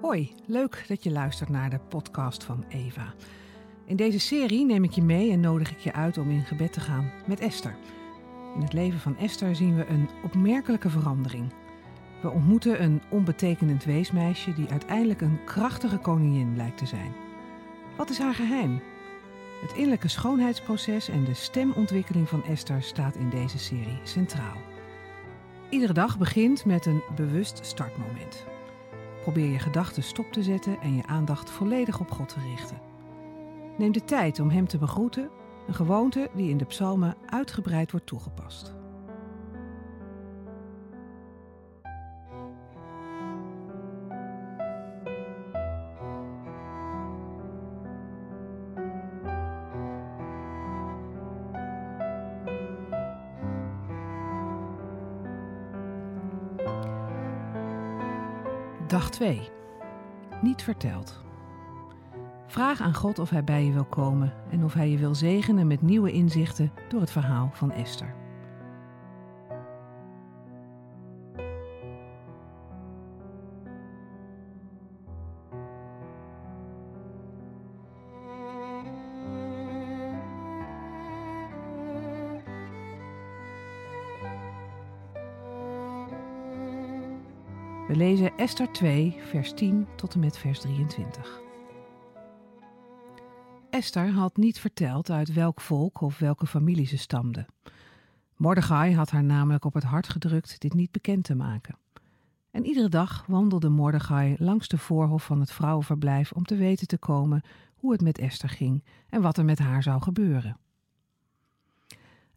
Hoi, leuk dat je luistert naar de podcast van Eva. In deze serie neem ik je mee en nodig ik je uit om in gebed te gaan met Esther. In het leven van Esther zien we een opmerkelijke verandering. We ontmoeten een onbetekenend weesmeisje die uiteindelijk een krachtige koningin blijkt te zijn. Wat is haar geheim? Het innerlijke schoonheidsproces en de stemontwikkeling van Esther staat in deze serie centraal. Iedere dag begint met een bewust startmoment. Probeer je gedachten stop te zetten en je aandacht volledig op God te richten. Neem de tijd om Hem te begroeten, een gewoonte die in de psalmen uitgebreid wordt toegepast. Dag 2. Niet verteld. Vraag aan God of Hij bij je wil komen en of Hij je wil zegenen met nieuwe inzichten door het verhaal van Esther. We lezen Esther 2, vers 10 tot en met vers 23. Esther had niet verteld uit welk volk of welke familie ze stamde. Mordechai had haar namelijk op het hart gedrukt dit niet bekend te maken. En iedere dag wandelde Mordechai langs de voorhof van het vrouwenverblijf om te weten te komen hoe het met Esther ging en wat er met haar zou gebeuren.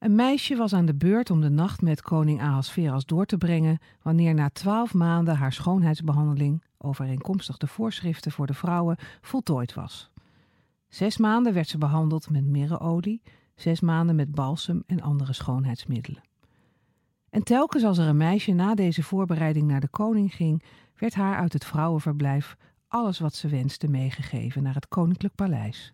Een meisje was aan de beurt om de nacht met koning Ahasveras door te brengen wanneer na twaalf maanden haar schoonheidsbehandeling, overeenkomstig de voorschriften voor de vrouwen, voltooid was. Zes maanden werd ze behandeld met mirreolie, zes maanden met balsem en andere schoonheidsmiddelen. En telkens als er een meisje na deze voorbereiding naar de koning ging, werd haar uit het vrouwenverblijf alles wat ze wenste meegegeven naar het koninklijk paleis.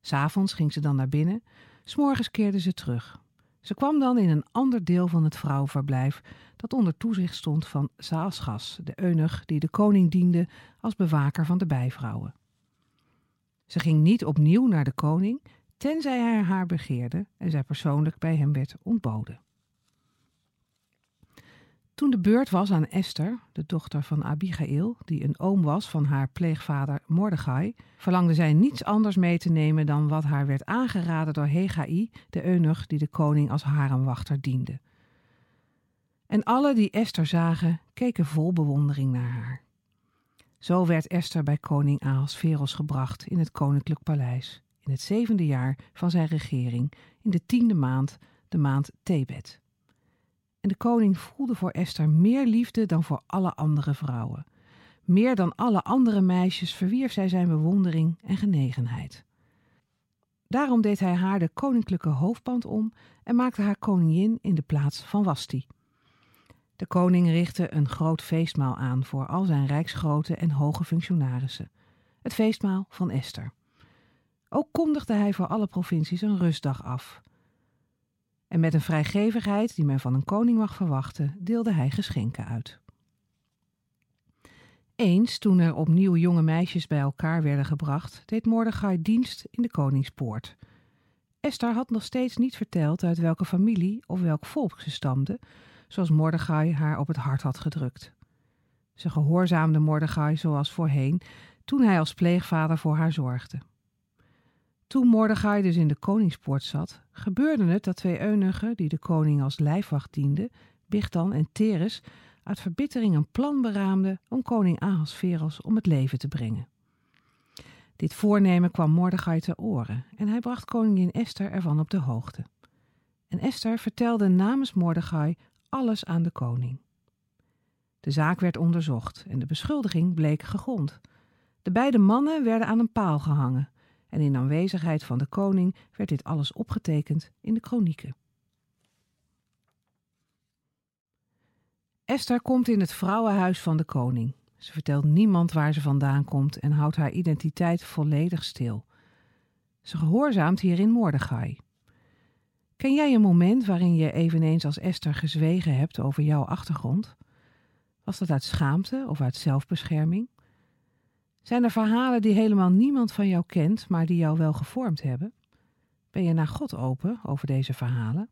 S'avonds ging ze dan naar binnen, s'morgens keerde ze terug. Ze kwam dan in een ander deel van het vrouwenverblijf dat onder toezicht stond van Saalsgas, de eunuch die de koning diende als bewaker van de bijvrouwen. Ze ging niet opnieuw naar de koning, tenzij hij haar begeerde en zij persoonlijk bij hem werd ontboden. Toen de beurt was aan Esther, de dochter van Abigail, die een oom was van haar pleegvader Mordechai, verlangde zij niets anders mee te nemen dan wat haar werd aangeraden door Hegai, de eunuch die de koning als haremwachter diende. En alle die Esther zagen, keken vol bewondering naar haar. Zo werd Esther bij koning Ahasveros gebracht in het koninklijk paleis, in het zevende jaar van zijn regering, in de tiende maand, de maand Tebet. En de koning voelde voor Esther meer liefde dan voor alle andere vrouwen. Meer dan alle andere meisjes verwierf zij zijn bewondering en genegenheid. Daarom deed hij haar de koninklijke hoofdband om en maakte haar koningin in de plaats van Wasti. De koning richtte een groot feestmaal aan voor al zijn rijksgrote en hoge functionarissen. Het feestmaal van Esther. Ook kondigde hij voor alle provincies een rustdag af. En met een vrijgevigheid die men van een koning mag verwachten, deelde hij geschenken uit. Eens, toen er opnieuw jonge meisjes bij elkaar werden gebracht, deed Mordechai dienst in de koningspoort. Esther had nog steeds niet verteld uit welke familie of welk volk ze stamde, zoals Mordechai haar op het hart had gedrukt. Ze gehoorzaamde Mordechai zoals voorheen, toen hij als pleegvader voor haar zorgde. Toen Mordechai dus in de koningspoort zat, gebeurde het dat twee eunuchen, die de koning als lijfwacht dienden, Bichtan en Teres, uit verbittering een plan beraamden om koning Ahasveros om het leven te brengen. Dit voornemen kwam Mordechai te oren en hij bracht koningin Esther ervan op de hoogte. En Esther vertelde namens Mordechai alles aan de koning. De zaak werd onderzocht en de beschuldiging bleek gegrond. De beide mannen werden aan een paal gehangen en in aanwezigheid van de koning werd dit alles opgetekend in de kronieken. Esther komt in het vrouwenhuis van de koning. Ze vertelt niemand waar ze vandaan komt en houdt haar identiteit volledig stil. Ze gehoorzaamt hierin Mordechai. Ken jij een moment waarin je eveneens als Esther gezwegen hebt over jouw achtergrond? Was dat uit schaamte of uit zelfbescherming? Zijn er verhalen die helemaal niemand van jou kent, maar die jou wel gevormd hebben? Ben je naar God open over deze verhalen?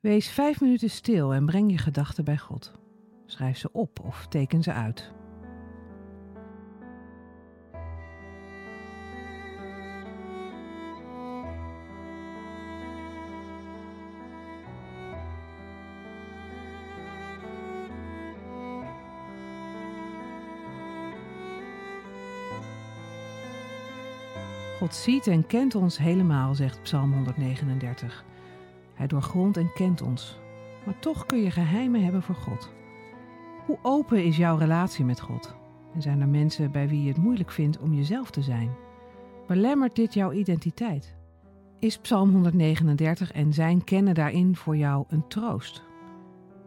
Wees vijf minuten stil en breng je gedachten bij God. Schrijf ze op of teken ze uit. God ziet en kent ons helemaal, zegt Psalm 139. Hij doorgrondt en kent ons. Maar toch kun je geheimen hebben voor God. Hoe open is jouw relatie met God? En zijn er mensen bij wie je het moeilijk vindt om jezelf te zijn? Belemmert dit jouw identiteit? Is Psalm 139 en zijn kennen daarin voor jou een troost?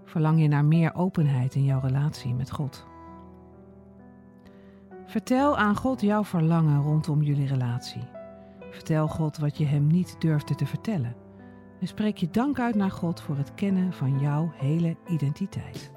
Verlang je naar meer openheid in jouw relatie met God? Vertel aan God jouw verlangen rondom jullie relatie. Vertel God wat je hem niet durfde te vertellen. En spreek je dank uit naar God voor het kennen van jouw hele identiteit.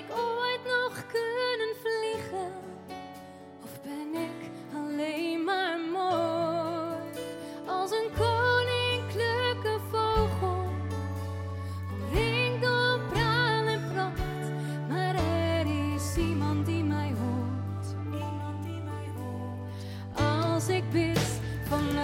ik ooit nog kunnen vliegen? Of ben ik alleen maar mooi als een koninklijke vogel? Omringd door praal en pracht, maar er is iemand die mij hoort. Iemand die mij hoort. Als ik bid van